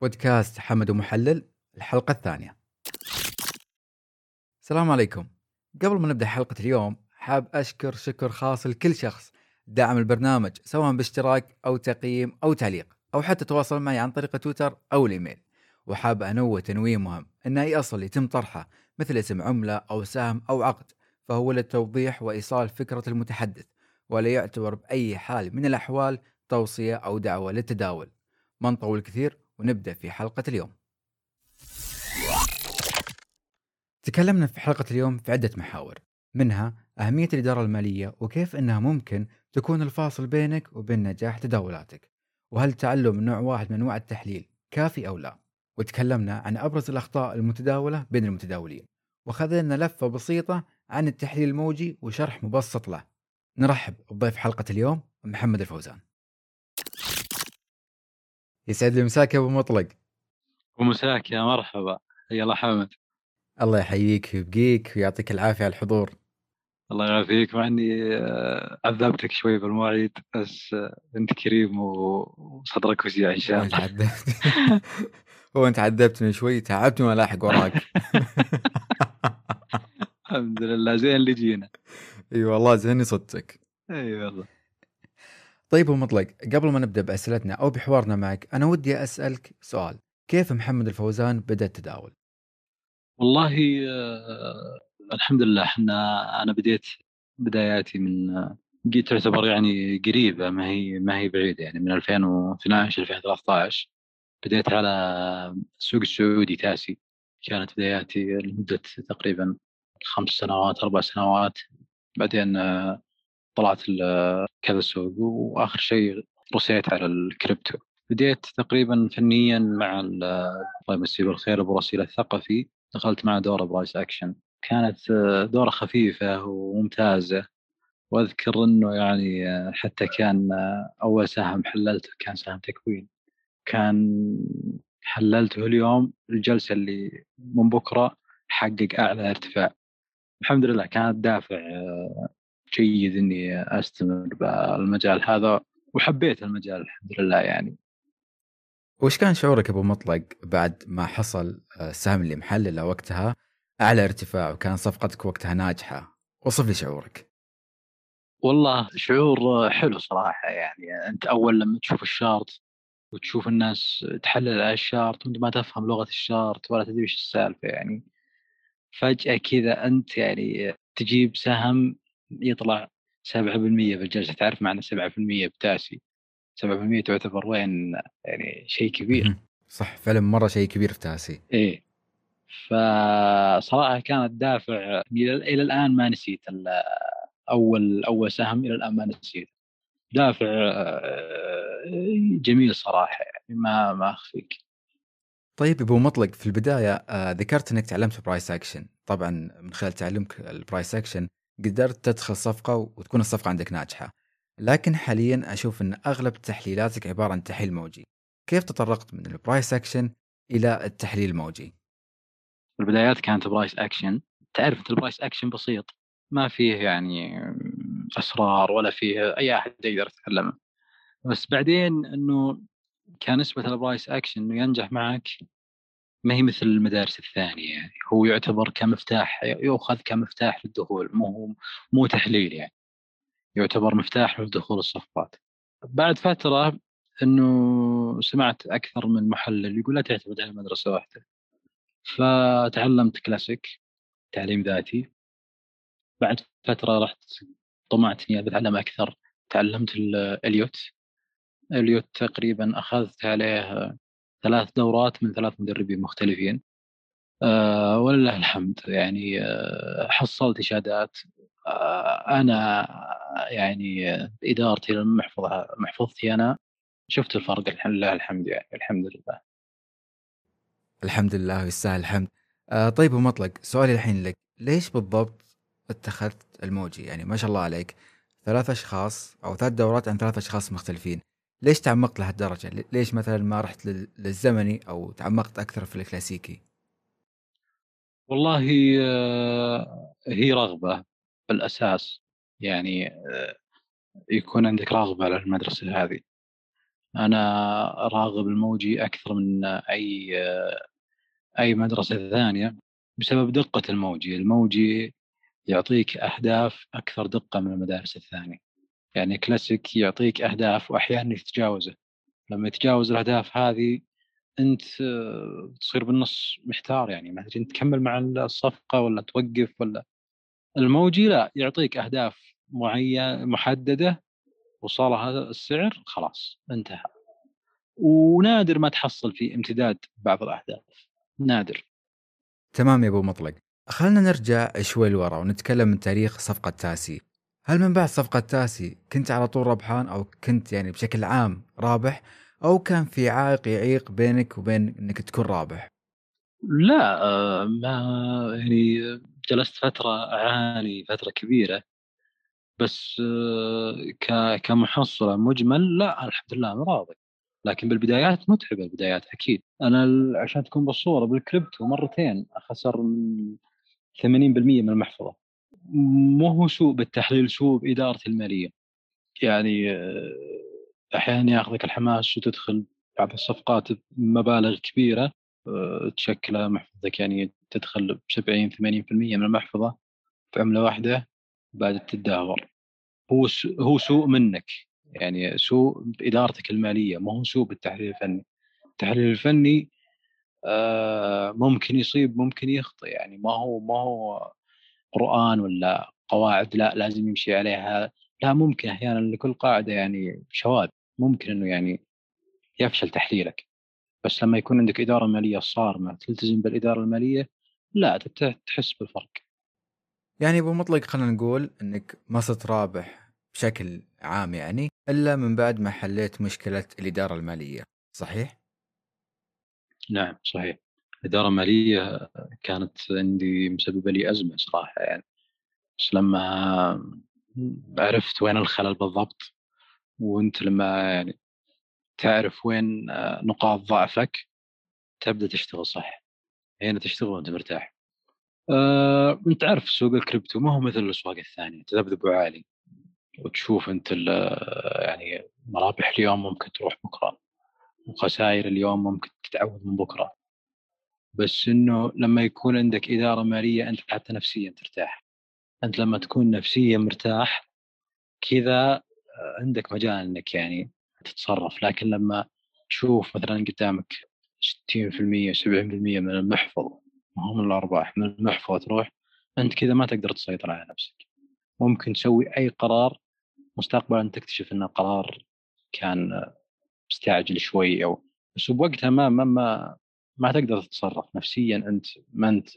بودكاست حمد ومحلل الحلقة الثانية. السلام عليكم. قبل ما نبدأ حلقة اليوم حاب أشكر شكر خاص لكل شخص دعم البرنامج سواء باشتراك أو تقييم أو تعليق أو حتى تواصل معي عن طريق تويتر أو الإيميل. وحاب أنوه تنويه مهم أن أي أصل يتم طرحه مثل اسم عملة أو سهم أو عقد فهو للتوضيح وإيصال فكرة المتحدث ولا يعتبر بأي حال من الأحوال توصية أو دعوة للتداول. ما نطول كثير ونبدأ في حلقة اليوم. تكلمنا في حلقة اليوم في عدة محاور منها أهمية الإدارة المالية وكيف أنها ممكن تكون الفاصل بينك وبين نجاح تداولاتك وهل تعلم نوع واحد من أنواع التحليل كافي أو لا. وتكلمنا عن أبرز الأخطاء المتداولة بين المتداولين وخذنا لفة بسيطة عن التحليل الموجي وشرح مبسط له. نرحب بضيف حلقة اليوم محمد الفوزان. يسعد لي مساك يا أبو مطلق. ومساك يا مرحبا. يا الله حمد الله يحييك ويبقيك ويعطيك العافية على الحضور. الله يعافيك مع إني آه، عذبتك شوي بالمواعيد بس آه، أنت كريم وصدرك وسيع إن شاء الله. هو أنت عذبتني شوي تعبتني وأنا لاحق وراك. الحمد لله زين اللي جينا اي والله زيني صدتك. اي والله طيب ومطلق قبل ما نبدأ بأسئلتنا أو بحوارنا معك أنا ودي أسألك سؤال. كيف محمد الفوزان بدأ التداول؟ والله آه الحمد لله إحنا أنا بديت بداياتي من جيت تعتبر يعني قريبة ما هي ما هي بعيدة يعني من 2012 2013 بديت على السوق السعودي تاسي. كانت بداياتي لمدة تقريبا خمس سنوات أربع سنوات. بعدين آه، طلعت كذا سوق وآخر شيء رسيت على الكريبتو. بديت تقريبا فنيا مع الله يمسيه بالخير ابو رسيل الثقفي. دخلت مع دوره price action. كانت دوره خفيفة وممتازة. وأذكر إنه يعني حتى كان أول سهم حللته كان سهم تكوين. كان حللته اليوم الجلسة اللي من بكرة حقق أعلى ارتفاع. الحمد لله كانت دافع جيد إني أستمر بالمجال هذا وحبيت المجال الحمد لله يعني. وش كان شعورك أبو مطلق بعد ما حصل آه، السهم اللي محلله وقتها اعلى ارتفاع وكان صفقتك وقتها ناجحة؟ وصف لي شعورك. والله شعور حلو صراحة يعني أنت أول لما تشوف الشارت وتشوف الناس تحلل على الشارت وأنت ما تفهم لغة الشارت ولا تدري إيش السالفة يعني فجأة كذا أنت يعني تجيب سهم يطلع 7% بالجلسه تعرف معنى 7% بتاسي؟ 7% تعتبر وين يعني شيء كبير. صح فعلا مرة شيء كبير في تاسي. إيه. فصراحة كانت دافع إلى الآن ما نسيت أول أول سهم إلى الآن ما نسيت. دافع آه، جميل صراحة يعني ما ما أخفيك. طيب أبو مطلق في البداية آه ذكرت إنك تعلمت price action طبعا من خلال تعلمك ال price action قدرت تدخل صفقة وتكون الصفقة عندك ناجحة. لكن حاليا أشوف إن أغلب تحليلاتك عبارة عن تحليل موجي. كيف تطرقت من ال price action إلى التحليل الموجي في البدايات كانت price action تعرف ال price action بسيط. ما فيه يعني اسرار ولا فيه أي أحد يقدر يتكلم بس بعدين إنه كان نسبه ال price action إنه ينجح معك ما هي مثل المدارس الثانية. يعني هو يعتبر كمفتاح يؤخذ كمفتاح للدخول مو مو تحليل يعني. يعتبر مفتاح لدخول الصفقات. بعد فترة إنه سمعت أكثر من محلل يقول لا تعتمد على مدرسة واحدة. فتعلمت كلاسيك تعليم ذاتي. بعد فترة رحت طمعت اني أتعلم أكثر. تعلمت إليوت. إليوت تقريبا أخذت عليه ثلاث دورات من ثلاث مدربين مختلفين. أه ولله الحمد. يعني أه حصلت إشادات. أه أنا يعني إدارتي للمحفظه محفظتي أنا شفت الفرق. لله الحمد يعني الحمد لله. الحمد لله ويستاهل الحمد. آه طيب ومطلق سؤالي الحين لك. ليش بالضبط اتخذت الموجي؟ يعني ما شاء الله عليك. ثلاث أشخاص أو ثلاث دورات عن ثلاث أشخاص مختلفين. ليش تعمقت لهالدرجة؟ ليش مثلا ما رحت للزمني أو تعمقت أكثر في الكلاسيكي؟ والله آه، هي رغبة بالأساس يعني آه، يكون عندك رغبة على المدرسة هذه أنا راغب الموجي أكثر من أي أي مدرسة ثانية بسبب دقة الموجي، الموجي يعطيك أهداف أكثر دقة من المدارس الثانية. يعني كلاسيك يعطيك أهداف واحيانا يتجاوزه. لما يتجاوز الأهداف هذه أنت تصير بالنص محتار يعني. ما تدري تكمل مع الصفقة ولا توقف ولا. الموجي لا يعطيك أهداف معينة محددة وصلها السعر خلاص انتهى. ونادر ما تحصل في امتداد بعض الأهداف. نادر. تمام يا أبو مطلق. خلنا نرجع شوي لورا ونتكلم من تاريخ صفقة تاسي. هل من بعد صفقة تاسي كنت على طول ربحان أو كنت يعني بشكل عام رابح أو كان في عائق يعيق بينك وبين إنك تكون رابح؟ لا آه، ما يعني جلست فترة أعاني فترة كبيرة بس آه، كمحصلة مجمل لا الحمد لله أنا راضي. لكن بالبدايات متعبة البدايات أكيد. أنا عشان تكون بالصورة بالكريبتو مرتين خسر من 80% من المحفظة. مو هو سوء بالتحليل سوء بإدارة المالية يعني آه، أحيانا ياخذك الحماس وتدخل بعض الصفقات بمبالغ كبيرة آه، تشكل محفظتك يعني تدخل ب 70 80% من المحفظة في عملة واحدة بعد تدهور هو هو سوء منك. يعني سوء بإدارتك المالية ما هو سوء بالتحليل الفني. التحليل الفني آه، ممكن يصيب ممكن يخطئ. يعني ما هو ما هو قرآن ولا قواعد لا لازم يمشي عليها. لا ممكن أحيانا لكل قاعدة يعني شواذ. ممكن إنه يعني يفشل تحليلك. بس لما يكون عندك إدارة مالية صارمة تلتزم بالإدارة المالية لا تحس بالفرق. يعني أبو مطلق خلينا نقول إنك ما صرت رابح بشكل عام يعني إلا من بعد ما حليت مشكلة الإدارة المالية صحيح؟ نعم صحيح. الاداره الماليه كانت عندي مسببة لي أزمة صراحة يعني. بس لما عرفت وين الخلل بالضبط وأنت لما يعني تعرف وين نقاط ضعفك تبدأ تشتغل صح. هنا تشتغل وأنت مرتاح. أه، أنت عارف سوق الكريبتو ما هو مثل الأسواق الثانية. تذبذب عالي وتشوف أنت يعني مرابح اليوم ممكن تروح بكرة وخسائر اليوم ممكن تتعوض من بكرة. بس إنه لما يكون عندك إدارة مالية أنت حتى نفسيا ترتاح. أنت لما تكون نفسيا مرتاح كذا عندك مجال إنك يعني تتصرف. لكن لما تشوف مثلا قدامك 60% 70% من المحفظ ما هو من الأرباح من المحفظة تروح أنت كذا ما تقدر تسيطر على نفسك. ممكن تسوي أي قرار مستقبلا تكتشف انه قرار كان مستعجل شوي أو بس بوقتها ما ما ما, ما تقدر تتصرف نفسيا أنت ما أنت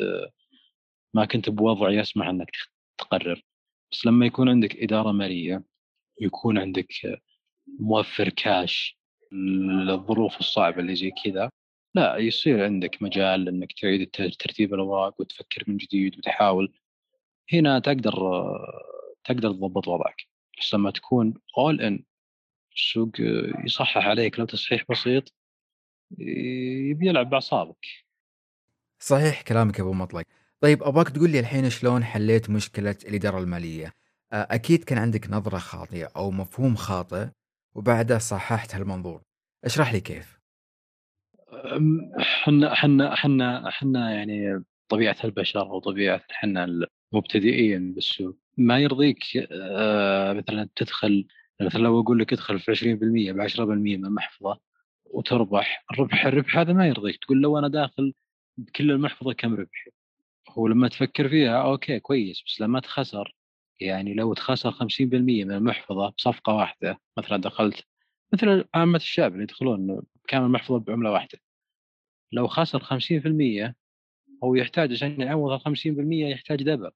ما كنت بوضع يسمح أنك تقرر. بس لما يكون عندك إدارة مالية يكون عندك موفر كاش للظروف الصعبة اللي زي كذا لا يصير عندك مجال أنك تعيد ترتيب الأوراق وتفكر من جديد وتحاول. هنا تقدر تقدر تضبط وضعك. بس لما تكون اول ان السوق يصحح عليك لو تصحيح بسيط يبي يلعب باعصابك صحيح كلامك أبو مطلق. طيب ابغاك تقول لي الحين شلون حليت مشكلة الإدارة المالية؟ أكيد كان عندك نظرة خاطئة أو مفهوم خاطئ وبعدها صححت هالمنظور. اشرح لي كيف. إحنا إحنا إحنا إحنا يعني طبيعة البشر وطبيعه إحنا المبتدئين بالسوق. ما يرضيك مثلا تدخل مثلا لو أقول لك ادخل في 20% ب 10% من المحفظه وتربح. الربح الربح هذا ما يرضيك تقول لو أنا داخل بكل المحفظة كم ربحي هو لما تفكر فيها أوكي كويس بس لما تخسر يعني لو تخسر 50% من المحفظة بصفقة واحدة مثلا دخلت مثل عامة الشعب اللي يدخلون كامل المحفظة بعملة واحدة. لو خسر 50% هو يحتاج عشان يعوض ال 50% يحتاج دبل.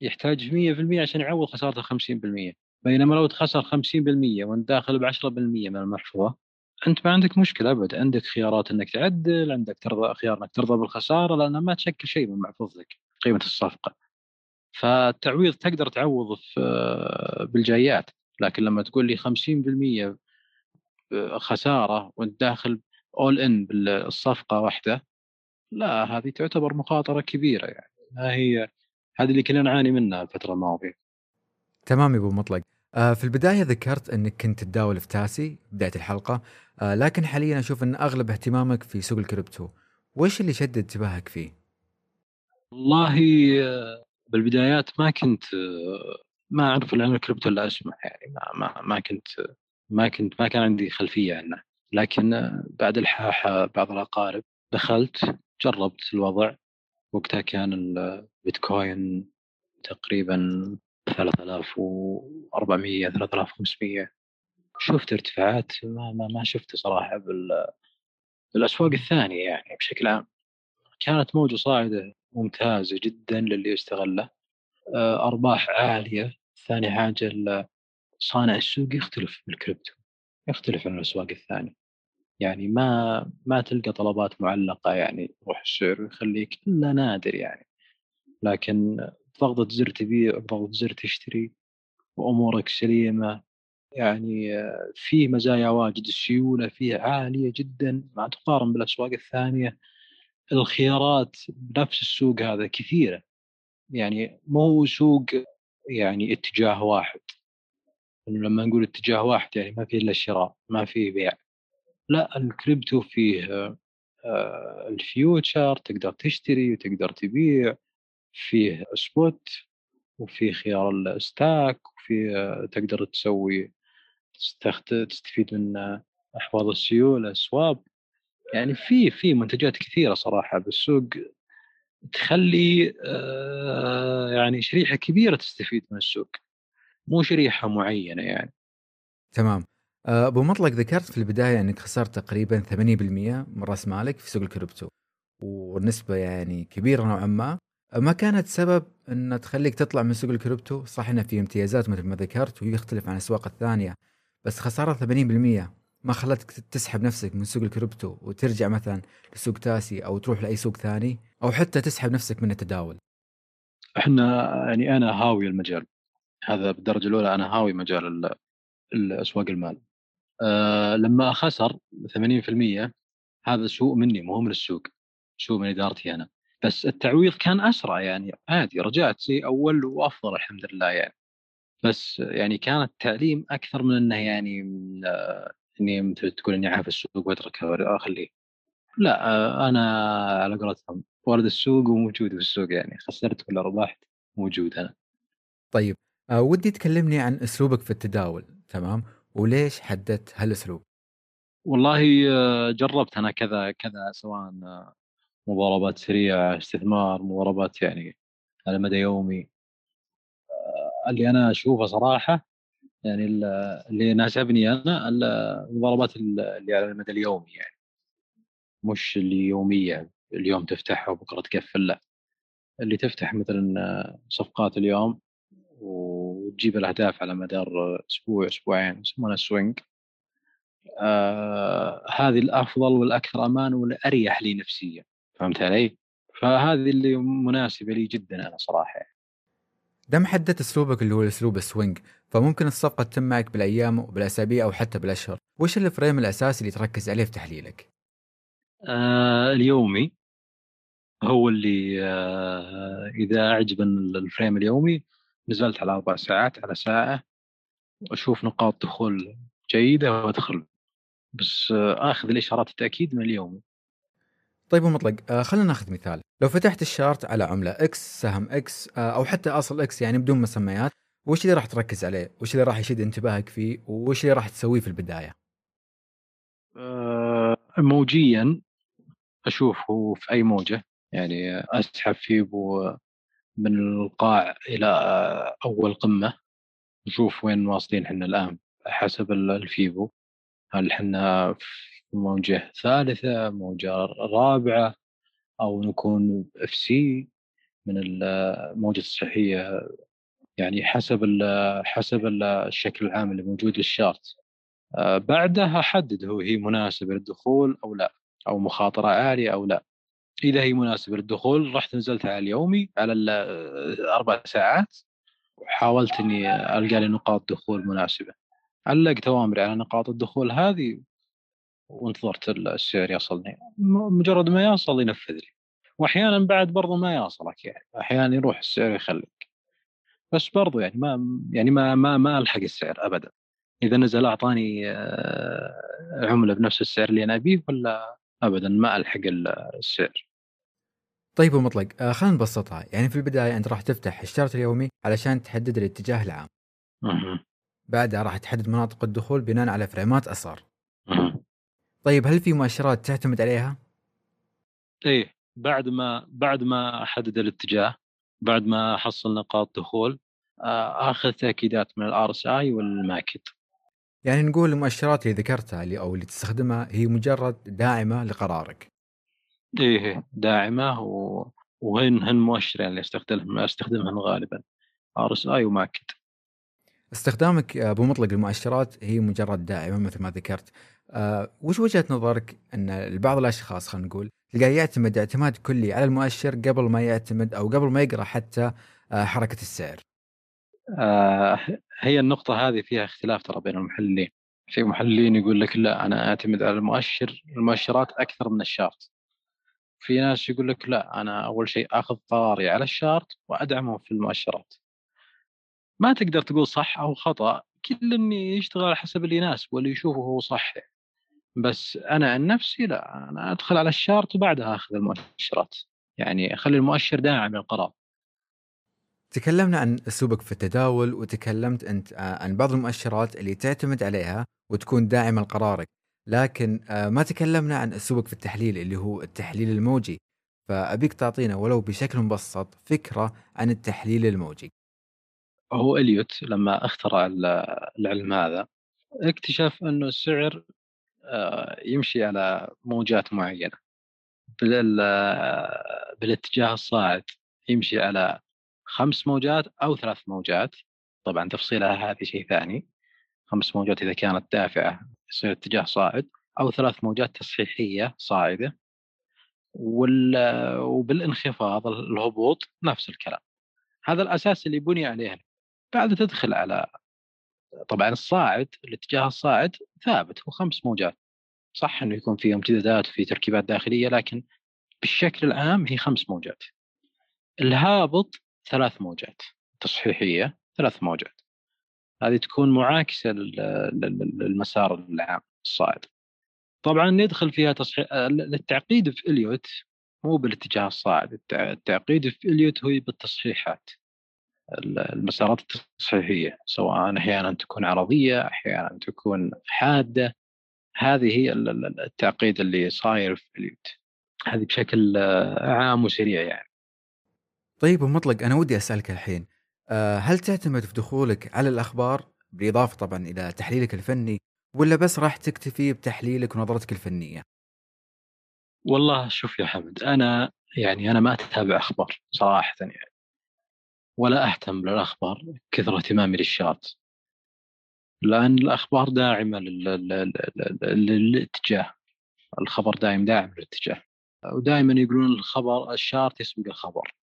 يحتاج 100% عشان يعوض خسارته 50% بينما لو تخسر 50% وأنت داخل ب 10% من المحفظة أنت ما عندك مشكلة أبد عندك خيارات إنك تعدل عندك ترضى خيار إنك ترضى بالخسارة لانها ما تشكل شيء من محفظتك قيمة الصفقة. فالتعويض تقدر تعوض في بالجايات لكن لما تقول لي 50% خسارة وأنت داخل اول ان بالصفقة واحدة لا هذه تعتبر مخاطرة كبيرة يعني. ما هي هذه اللي كنا نعاني منها الفترة الماضية. تمام يا أبو مطلق. آه، في البداية ذكرت أنك كنت تداول في تاسي بداية الحلقة. آه، لكن حاليا أشوف أن أغلب اهتمامك في سوق الكريبتو. وإيش اللي شدد انتباهك فيه؟ والله آه، بالبدايات ما كنت ما أعرف عن الكريبتو إلا أسمع يعني ما, ما, ما كنت ما كنت ما كان عندي خلفية عنه. لكن بعد الحاح بعض الأقارب دخلت جربت الوضع. وقتها كان البيتكوين تقريبا 3400 3500 شفت ارتفاعات ما ما, ما شفت صراحة بال بالأسواق الثانية يعني بشكل عام. كانت موجة صاعدة ممتازة جدا للي يستغله. آه، أرباح عالية. ثاني حاجة صانع السوق يختلف بالكريبتو يختلف عن الأسواق الثانية. يعني ما ما تلقى طلبات معلقة يعني روح السعر ويخليك إلا نادر يعني. لكن ضغطة زر تبيع ضغطة زر تشتري وأمورك سليمة. يعني فيه مزايا واجد السيولة فيه عالية جدا ما تقارن بالأسواق الثانية. الخيارات بنفس السوق هذا كثيرة. يعني مو سوق يعني اتجاه واحد. لما نقول اتجاه واحد يعني ما فيه إلا شراء ما فيه بيع. لا الكريبتو فيه آه، ال future تقدر تشتري وتقدر تبيع. فيه spot وفيه خيار ال stake وفيه تقدر تسوي تستفيد من أحواض السيوله swap يعني في في منتجات كثيرة صراحة بالسوق تخلي آه، يعني شريحة كبيرة تستفيد من السوق مو شريحة معينة يعني. تمام. آه، أبو مطلق ذكرت في البداية إنك خسرت تقريبا 80% من رأس مالك في سوق الكريبتو والنسبة يعني كبيرة نوعا ما. ما كانت سبب إن تخليك تطلع من سوق الكريبتو؟ صح إنه في امتيازات مثل ما ذكرت ويختلف عن الأسواق الثانية بس خسارة 80% ما خلتك تسحب نفسك من سوق الكريبتو وترجع مثلا لسوق تاسي أو تروح لأي سوق ثاني أو حتى تسحب نفسك من التداول؟ إحنا يعني أنا هاوي المجال هذا بالدرجة الأولى أنا هاوي مجال الأسواق المال. أه لما خسر 80% هذا سوء مني مو من السوق سوء من إدارتي أنا. بس التعويض كان أسرع يعني عادي رجعت زي أول وأفضل الحمد لله يعني. بس يعني كان التعليم أكثر من إنه يعني إني مثل تقول إني عارف السوق وأتركه وأخليه. لا أنا على قولتهم ولد السوق وموجود في السوق يعني خسرت ولا ربحت موجود أنا. طيب أه ودي تكلمني عن أسلوبك في التداول تمام؟ وليش حددت هالأسلوب؟ والله جربت أنا كذا كذا سواء مضاربات سريعة استثمار مضاربات يعني على مدى يومي. آه، اللي أنا أشوفه صراحة يعني اللي ناسبني أنا المضاربات اللي على المدى اليومي يعني. مش اللي يوميه اليوم تفتحها وبكره تقفل لا. اللي تفتح مثلا صفقات اليوم وتجيب الأهداف على مدار أسبوع أسبوعين يسمونها سوينج آه هذه الأفضل والأكثر أمان والأريح لي نفسيا. فهمت علي؟ فهذه اللي مناسبة لي جدا أنا صراحة يعني. دام حددت أسلوبك اللي هو الاسلوب ال swing فممكن الصفقة تتم معك بالأيام وبالأسابيع أو حتى بالأشهر، وش ال frame الأساسي اللي تركز عليه في تحليلك؟ آه اليومي هو اللي آه إذا اعجب ال frame اليومي نزلت على أربع ساعات على ساعة وأشوف نقاط دخول جيدة وأدخل بس آه آخذ الإشارات التأكيد من اليومي طيب مطلق آه خلينا ناخذ مثال. لو فتحت ال chart على عملة X سهم X آه أو حتى أصل X يعني بدون مسميات وش اللي راح تركز عليه؟ وش اللي راح يشد انتباهك فيه؟ وش اللي راح تسويه في البداية؟ آه موجيا أشوفه في أي موجة. يعني أسحب فيه من القاع إلى أول قمة نشوف وين واصلين إحنا الآن حسب ال Fibo هل إحنا موجة ثالثة موجة رابعة أو نكون ABC من الموجة التصحيحية يعني حسب ال حسب ال الشكل العام اللي موجود لل chart آه، بعدها أحدد هو هي مناسبة للدخول أو لا أو مخاطرة عالية أو لا. إذا هي مناسبة للدخول رحت نزلت على اليومي على الأربع ساعات وحاولت إني ألقى لي نقاط دخول مناسبة. علقت أوامري على نقاط الدخول هذه وانتظرت السعر يصلني. مجرد ما يصل ينفذ لي. واحيانا بعد برضو ما يوصلك يعني. أحيانا يروح السعر يخليك. بس برضو يعني ما يعني ما ما ما ألحق السعر ابدا. إذا نزل أعطاني آه، عملة بنفس السعر اللي أنا أبيه ولا ابدا ما ألحق السعر طيب أبو مطلق آه خلينا نبسطها يعني في البداية أنت راح تفتح ال chart اليومي علشان تحدد الاتجاه العام. بعدها راح تحدد مناطق الدخول بناء على فريمات أصغر. طيب هل في مؤشرات تعتمد عليها؟ إيه بعد ما بعد ما احدد الاتجاه بعد ما احصل نقاط دخول آه، اخذ تأكيدات من ال RSI وال MACD يعني نقول المؤشرات اللي ذكرتها اللي أو اللي تستخدمها هي مجرد داعمة لقرارك. إيه داعمة و... وهن هن مؤشرين اللي استخدمهم استخدمهن غالبا RSI و MACD استخدامك آه، أبو مطلق المؤشرات هي مجرد داعمة مثل ما ذكرت. أه وش وجهة نظرك إن بعض الأشخاص خلينا نقول تلقاه يعتمد اعتماد كلي على المؤشر قبل ما يعتمد أو قبل ما يقرأ حتى آه، حركة السعر؟ آه هي النقطة هذه فيها اختلاف ترى بين المحللين. في محللين يقول لك لا أنا أعتمد على المؤشر المؤشرات أكثر من ال chart. في ناس يقول لك لا أنا أول شيء أخذ قراري على الشارت وأدعمه في المؤشرات. ما تقدر تقول صح أو خطأ كل يشتغل على حسب اللي يناسبه واللي يشوفه هو صح بس أنا عن نفسي لا أنا أدخل على الشارت وبعدها أخذ المؤشرات. يعني أخلي المؤشر داعم للقرار. تكلمنا عن أسلوبك في التداول وتكلمت أنت آه، عن بعض المؤشرات اللي تعتمد عليها وتكون داعمة لقرارك. لكن آه، ما تكلمنا عن أسلوبك في التحليل اللي هو التحليل الموجي. فأبيك تعطينا ولو بشكل مبسط فكرة عن التحليل الموجي. هو إليوت لما اخترع العلم هذا. اكتشف أنه السعر يمشي على موجات معينة. بالاتجاه الصاعد يمشي على خمس موجات أو ثلاث موجات. طبعا تفصيلها هذه شيء ثاني. خمس موجات إذا كانت دافعة يصير اتجاه صاعد أو ثلاث موجات تصحيحية صاعدة. وبالانخفاض الهبوط نفس الكلام. هذا الأساس اللي بني عليه. بعد تدخل على طبعا الصاعد الاتجاه الصاعد ثابت هو خمس موجات. صح إنه يكون فيه امتدادات وفي تركيبات داخلية لكن بالشكل العام هي خمس موجات. الهابط ثلاث موجات تصحيحية ثلاث موجات. هذه تكون معاكسة للمسار العام الصاعد. طبعا ندخل فيها تصحيح التعقيد في إليوت مو بالاتجاه الصاعد. التعقيد في إليوت هو بالتصحيحات. المسارات التصحيحية سواء أحيانا تكون عرضية أحيانا تكون حادة. هذه هي التعقيد اللي صاير في اليوت. هذه بشكل عام وسريع يعني. طيب ومطلق أنا ودي أسألك الحين آه، هل تعتمد في دخولك على الأخبار بالإضافة طبعا إلى تحليلك الفني ولا بس راح تكتفي بتحليلك ونظرتك الفنية؟ والله شوف يا حمد أنا يعني أنا ما أتابع أخبار صراحة يعني. ولا أهتم بالاخبار كثر اهتمامي للشارت لأن الأخبار داعمة للاتجاه. الخبر دائم داعم للاتجاه. ودائما يقولون الخبر الشارت يسبق الخبر.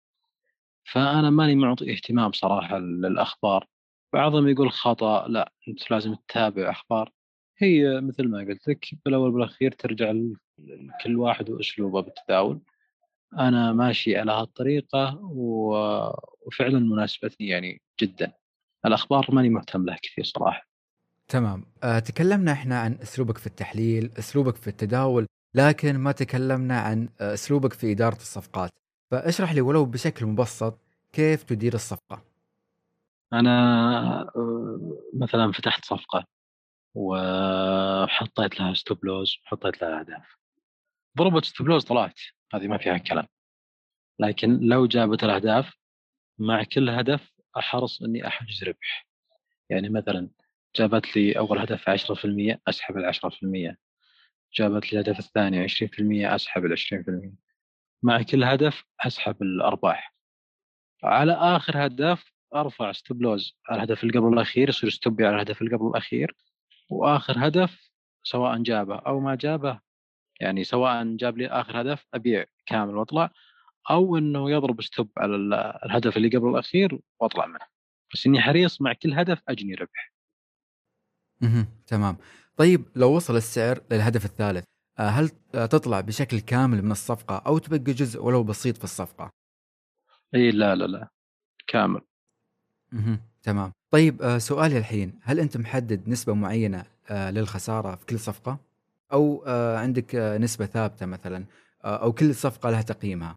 فأنا ماني معطي اهتمام صراحة للأخبار. بعضهم يقول خطأ لا أنت لازم تتابع أخبار. هي مثل ما قلت لك بالأول بالاخير ترجع لكل واحد وأسلوبه بالتداول. أنا ماشي على هالطريقة وفعلا مناسبتني يعني جدا. الأخبار ماني مهتم لها كثير صراحة. تمام. أه تكلمنا إحنا عن أسلوبك في التحليل أسلوبك في التداول لكن ما تكلمنا عن أسلوبك في إدارة الصفقات. فاشرح لي ولو بشكل مبسط كيف تدير الصفقة؟ أنا آه، مثلا فتحت صفقة وحطيت لها stop loss وحطيت لها أهداف. ضربت stop loss طلعت. هذه ما فيها كلام. لكن لو جابت الأهداف مع كل هدف أحرص إني أحجز ربح. يعني مثلا جابت لي أول هدف 10% أسحب ال 10% جابت لي الهدف الثاني 20% أسحب ال 20% مع كل هدف أسحب الأرباح. على آخر هدف أرفع stop loss. على الهدف اللي قبل الأخير يصير stop ي على الهدف اللي قبل الأخير. وآخر هدف سواء جابه أو ما جابه يعني سواء جاب لي آخر هدف أبيع كامل وأطلع أو إنه يضرب stop على الهدف اللي قبل الأخير وأطلع منه بس إني حريص مع كل هدف أجني ربح. أها تمام. طيب لو وصل السعر للهدف الثالث آه، هل تطلع بشكل كامل من الصفقة أو تبقى جزء ولو بسيط في الصفقة؟ إي لا لا لا كامل اهم، تمام. طيب آآ سؤالي الحين، هل أنت محدد نسبة معينة آآ للخسارة في كل صفقة؟ أو آآ عندك آه، نسبة ثابتة مثلًا آآ أو كل صفقة لها تقييمها؟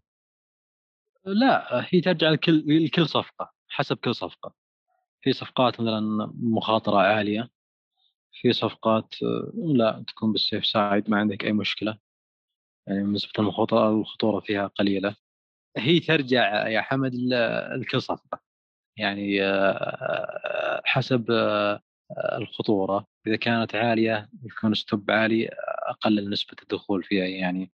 لأ، هي ترجع لكل لكل صفقة، حسب كل صفقة. في صفقات مثلًا مخاطرة عالية، في صفقات آه، لأ، تكون بالsafe side ما عندك أي مشكلة، يعني نسبة المخاطرة الخطورة فيها قليلة. هي ترجع يا حمد لكل صفقة، يعني حسب آآ الخطورة، إذا كانت عالية يكون stop عالي أقلل نسبة الدخول فيها يعني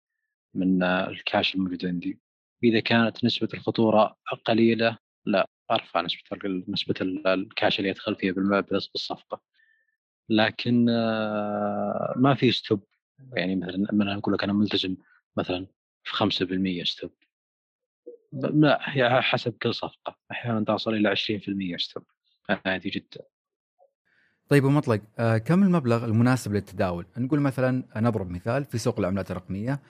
من الكاش الموجود عندي، إذا كانت نسبة الخطورة قليلة لأ، أرفع نسبة ال نسبة ال الكاش اللي يدخل فيها بالصفقة، لكن آه، ما في stop يعني مثلًا مثلًا أقول لك أنا ملتزم مثلًا في 5% stop ب لأ، هي حسب كل صفقة، أحيانًا تصل إلى 20% stop عادي جدًا. طيب ومطلق آآ كم المبلغ المناسب للتداول؟ نقول مثلًا نضرب مثال في سوق العملات الرقمية،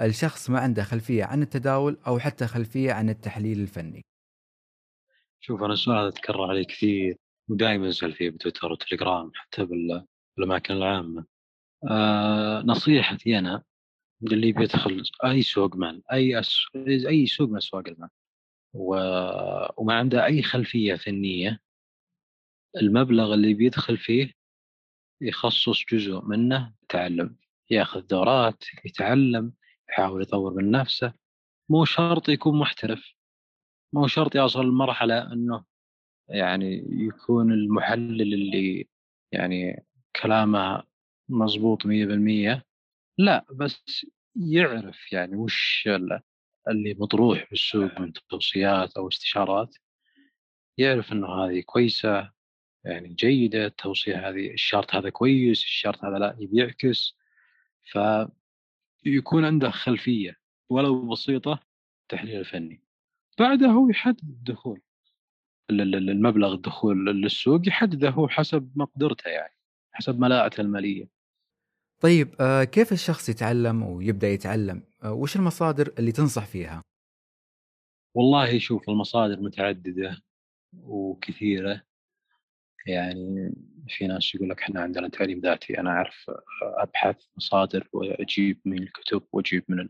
الشخص ما عنده خلفية عن التداول أو حتى خلفية عن التحليل الفني. شوف أنا السؤال هذا تكرر علي كثير ودايمًا أسأل فيه بتويتر وتليجرام حتى بال بالأماكن العامة. آآ نصيحتي أنا للي بيدخل أي سوق مال، أي أس أي سوق من أسواق المال و وما عنده أي خلفية فنية، المبلغ اللي بيدخل فيه يخصص جزء منه تعلم، ياخذ دورات، يتعلم، يحاول يطور من نفسه، مو شرط يكون محترف، مو شرط يوصل لمرحلة إنه يعني يكون المحلل اللي يعني كلامه مضبوط 100% لأ، بس يعرف يعني وش ال اللي مطروح بالسوق من توصيات أو استشارات، يعرف إنه هذه كويسة، يعني جيدة، التوصية هذه الشرط هذا كويس، الشرط هذا يبي يعكس، فيكون عنده خلفية ولو بسيطة التحليل الفني، بعدها هو يحدد الدخول. ال ال المبلغ الدخول للسوق يحدده هو حسب مقدرته يعني، حسب ملاءته المالية. طيب آآ كيف الشخص يتعلم ويبدأ يتعلم؟ آآ وش المصادر اللي تنصح فيها؟ والله شوف المصادر متعددة وكثيرة، يعني في ناس يقول لك إحنا عندنا تعليم ذاتي، أنا أعرف أبحث مصادر وأجيب من الكتب وأجيب من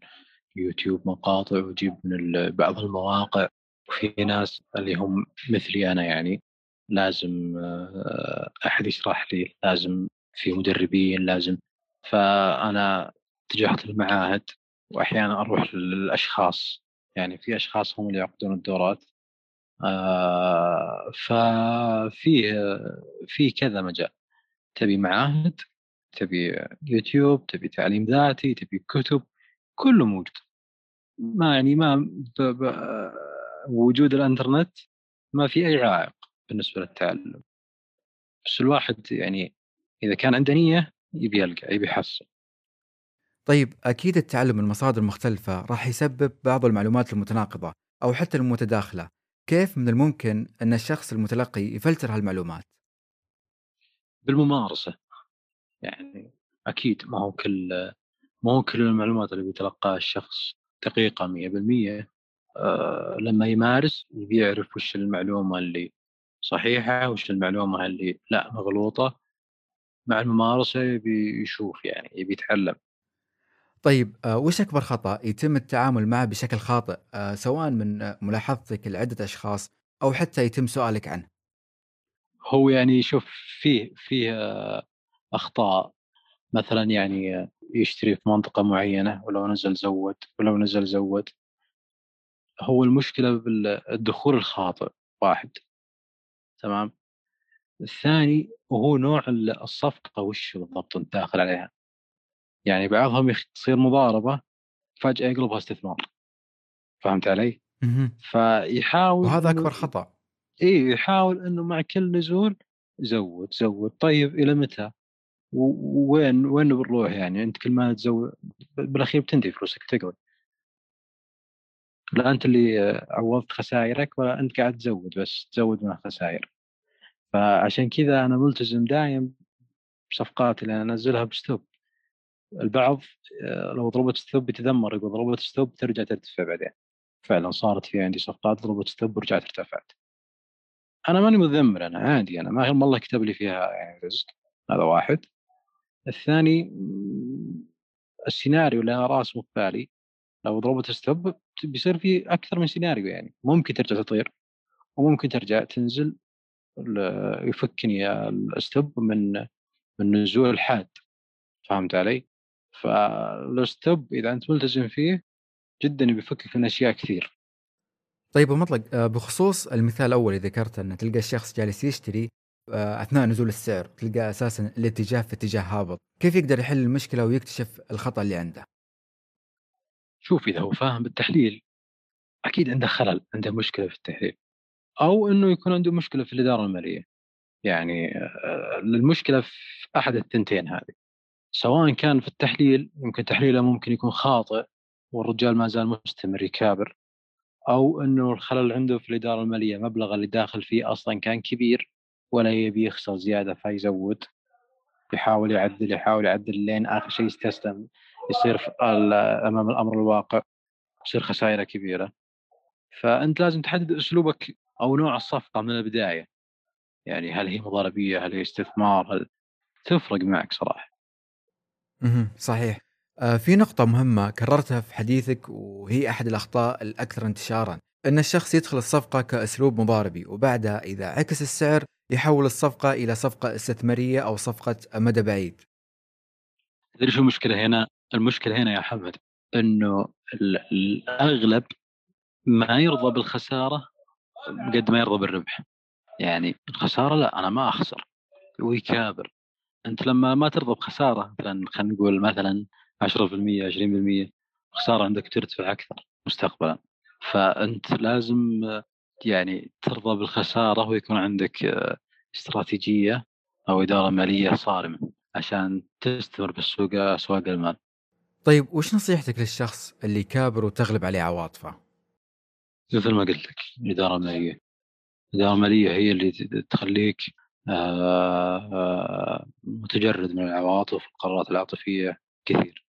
اليوتيوب مقاطع وأجيب من بعض المواقع، وفي ناس اللي هم مثلي أنا يعني لازم آه، أحد يشرح لي، لازم في مدربين، لازم. فأنا اتجهت للمعاهد وأحيانًا أروح للأشخاص، يعني في أشخاص هم اللي يعقدون الدورات. آآ ففيه في كذا مجال، تبي معاهد، تبي يوتيوب، تبي تعليم ذاتي، تبي كتب، كله موجود. ما يعني ما وجود الإنترنت ما في أي عائق بالنسبة للتعلم، بس الواحد يعني إذا كان عنده نية يبي يلقى، يبي يحصل. طيب أكيد التعلم من مصادر مختلفة راح يسبب بعض المعلومات المتناقضة أو حتى المتداخلة، كيف من الممكن أن الشخص المتلقي يفلتر هالمعلومات؟ بالممارسة، يعني أكيد ما هو كل ما هو كل المعلومات اللي بيتلقاها الشخص دقيقة 100% آآ لمّا يمارس يبي يعرف وش المعلومة اللي صحيحة، وش المعلومة اللي لأ مغلوطة، مع الممارسة يبي يشوف يعني، يبي يتعلم. طيب آآ وش أكبر خطأ يتم التعامل معه بشكل خاطئ آآ سواء من آه، ملاحظتك لعدة أشخاص أو حتى يتم سؤالك عنه؟ هو يعني شوف فيه فيه آه، أخطاء، مثلًا يعني يشتري في منطقة معينة ولو نزل زوّد، ولو نزل زوّد. هو المشكلة بال الدخول الخاطئ واحد، تمام؟ الثاني وهو نوع ال الصفقة وش بالضبط داخل عليها، يعني بعضهم يخ تصير مضاربة فجأة يقلبها استثمار، فهمت علي؟ فيحاول وهذا أكبر إنه خطأ. إيه يحاول إنه مع كل نزول زوّد، زوّد، طيب إلى متى؟ وين وين بنروح يعني؟ أنت كل ما تزو بالأخير بتنتهي فلوسك تقعد، لا أنت اللي عوضت خسايرك ولا أنت قاعد تزوّد بس تزوّد من الخساير، فعشان كذا أنا ملتزم دايم بصفقاتي اللي أنا أنزلها بstop البعض آآ لو ضربت stop يتذمر يقول ضربت stop ترجع ترتفع بعدين، فعلًا صارت في عندي صفقات ضربت stop ورجعت ارتفعت. أنا ماني متذمر أنا عادي أنا ما ما الله كتب لي فيها يعني رزق هذا واحد الثاني السيناريو اللي أنا راسمه في بالي لو ضربت stop بيصير في أكثر من سيناريو يعني ممكن ترجع تطير وممكن ترجع تنزل يفكني ال stop من من نزول حاد فهمت علي؟ فالستوب إذا أنت ملتزم فيه جدا بيفكك من أشياء كثير. طيب ومطلق آه، بخصوص المثال الأول اللي ذكرته إنه تلقى الشخص جالس يشتري آه، أثناء نزول السعر تلقى أساسا الاتجاه في اتجاه هابط. كيف يقدر يحل المشكلة ويكتشف الخطأ اللي عنده؟ شوف إذا هو فاهم بالتحليل أكيد عنده خلل عنده مشكلة في التحليل. أو إنه يكون عنده مشكلة في الإدارة المالية. يعني آه، المشكلة في أحد الثنتين هذه. سواء كان في التحليل يمكن تحليله ممكن يكون خاطئ والرجال ما زال مستمر يكابر أو إنه الخلل عنده في الإدارة المالية مبلغ اللي داخل فيه أصلا كان كبير ولا يبي يخسر زيادة فيزود يحاول يعدل يحاول يعدل لين آخر شيء يستسلم يصير أمام الأمر الواقع يصير خسائره كبيرة. فأنت لازم تحدد أسلوبك أو نوع الصفقة من البداية. يعني هل هي مضاربية هل هي استثمار هل تفرق معك صراحة. أها صحيح. آه في نقطة مهمة كررتها في حديثك وهي أحد الأخطاء الأكثر انتشارا. أن الشخص يدخل الصفقة كأسلوب مضاربي وبعدها إذا عكس السعر يحول الصفقة إلى صفقة استثمارية أو صفقة مدى بعيد. تدري شو المشكلة هنا؟ المشكلة هنا يا حمد أنه الأغلب ما يرضى بالخسارة قد ما يرضى بالربح. يعني الخسارة لا أنا ما أخسر. ويكابر أنت لما ما ترضى بخسارة مثلا خلينا نقول مثلا 10% 20% خسارة عندك ترتفع أكثر مستقبلا. فأنت لازم يعني ترضى بالخسارة ويكون عندك استراتيجية أو إدارة مالية صارمة عشان تستمر بالسوق أسواق المال. طيب وش نصيحتك للشخص اللي كابر وتغلب عليه عواطفه؟ مثل ما قلت لك الإدارة المالية الإدارة المالية هي اللي تخليك متجرد من العواطف والقرارات العاطفية كثير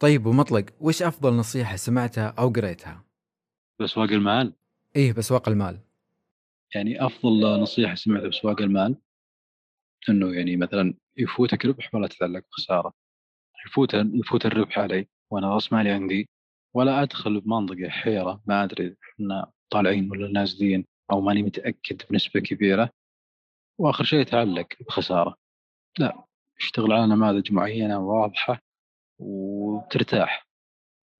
طيب ومطلق وش أفضل نصيحة سمعتها أو قريتها؟ بأسواق المال؟ إيه بأسواق المال يعني أفضل نصيحة سمعتها بأسواق المال إنه يعني مثلا يفوتك ربح ولا تتعلق بخسارة يفوت يفوت الربح علي وأنا راس مالي عندي ولا أدخل بمنطقة حيرة ما أدري إحنا طالعين ولا نازلين أو ماني متأكد بنسبة كبيرة وآخر شيء يتعلق بخسارة. لا اشتغل على نماذج معينة واضحة وترتاح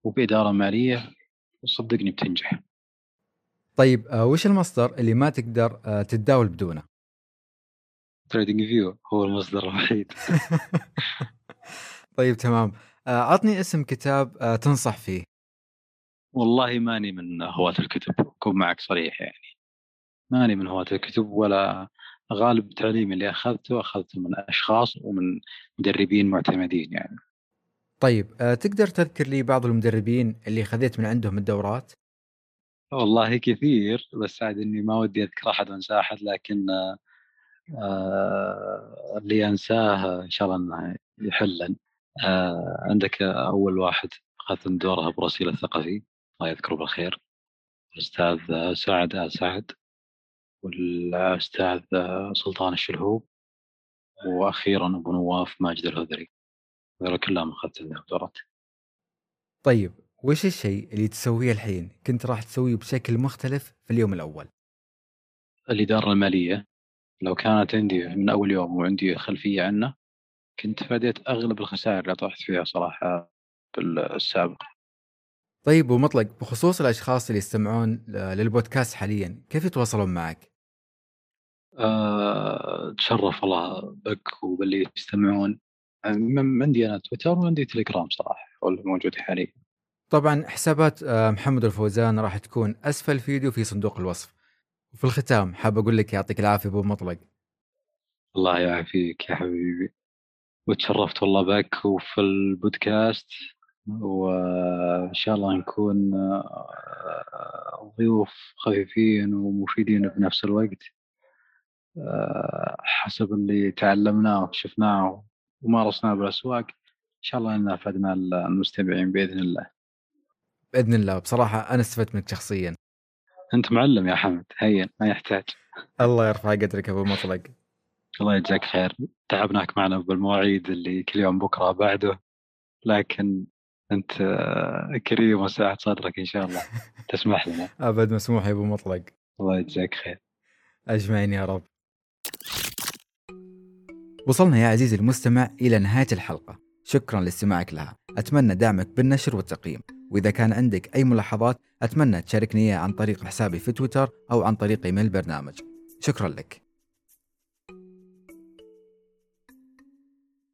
وبإدارة مالية وصدقني بتنجح. طيب آه، وش المصدر اللي ما تقدر آه، تتداول بدونه؟ TradingView هو المصدر الوحيد. طيب تمام. آه، عطني اسم كتاب تنصح فيه. والله ماني من هواة الكتب أكون معك صريح يعني. ماني من هواة الكتب ولا غالب التعليم اللي أخذته أخذته من أشخاص ومن مدربين معتمدين يعني. طيب آه، تقدر تذكر لي بعض المدربين اللي خذيت من عندهم الدورات؟ والله كثير بس عاد إني ما ودي أذكر أحد وانسى أحد لكن آه، اللي أنساه إن شاء الله إنه يحلا آه، عندك أول واحد اخذت دورها براسيل الثقفي الله يذكره بالخير الاستاذ سعد آل سعد. والأستاذ سلطان الشلهوب وأخيرا أبو نواف ماجد الهذري. هذول كلهم أخذت عندهم دورات طيب وش الشيء اللي تسويه الحين؟ كنت راح تسويه بشكل مختلف في اليوم الأول؟ الإدارة المالية. لو كانت عندي من أول يوم وعندي خلفية عنه كنت فاديت أغلب الخسائر اللي طحت فيها صراحة بالسابق. طيب ومطلق بخصوص الأشخاص اللي يستمعون للبودكاست حاليا كيف يتواصلون معك؟ أه تشرف الله بك وباللي يستمعون. عندي أنا تويتر وعندي تليجرام صراحة هو الموجود حاليا. طبعا حسابات آه، محمد الفوزان راح تكون أسفل الفيديو في صندوق الوصف. وفي الختام حاب أقول لك يعطيك العافية أبو مطلق. الله يعافيك يا حبيبي. وتشرفت والله بك وفي البودكاست. وإن شاء الله نكون آه، ضيوف خفيفين ومفيدين بنفس الوقت. آه، حسب اللي تعلمناه وشفناه ومارسناه بالاسواق إن شاء الله ان افدنا المستمعين بإذن الله. بإذن الله. بصراحة أنا استفدت منك شخصيا. أنت معلم يا حمد. هين ما يحتاج. الله يرفع قدرك أبو مطلق. الله يجزاك خير. تعبناك معنا بالمواعيد اللي كل يوم بكرة بعده لكن أنت كريم وساعة صدرك إن شاء الله. تسمح لنا. أبد مسموح يا أبو مطلق. الله يجزاك خير. أجمعين يا رب. وصلنا يا عزيزي المستمع إلى نهاية الحلقة. شكرا لاستماعك لها. أتمنى دعمك بالنشر والتقييم. وإذا كان عندك أي ملاحظات أتمنى تشاركني عن طريق حسابي في تويتر أو عن طريق إيميل البرنامج شكرا لك.